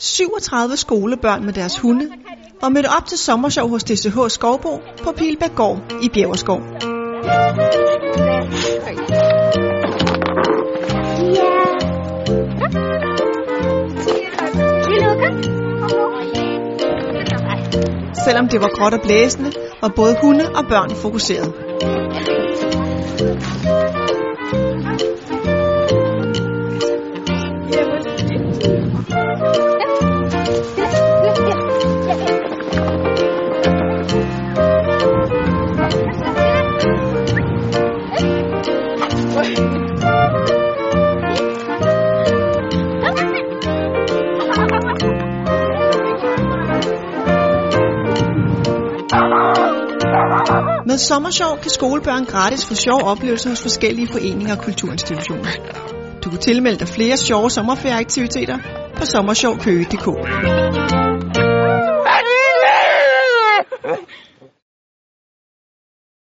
37 skolebørn med deres hunde og mødte op til sommershow hos DCH Skovbo på Pilbæk Gård i Bjergeskov. Selvom det var gråt og blæsende, var både hunde og børn fokuseret. Med sommersjov kan skolebørn gratis få sjove oplevelser hos forskellige foreninger og kulturinstitutioner. Du kan tilmelde dig flere sjove sommerferieaktiviteter på sommersjovkøge.dk.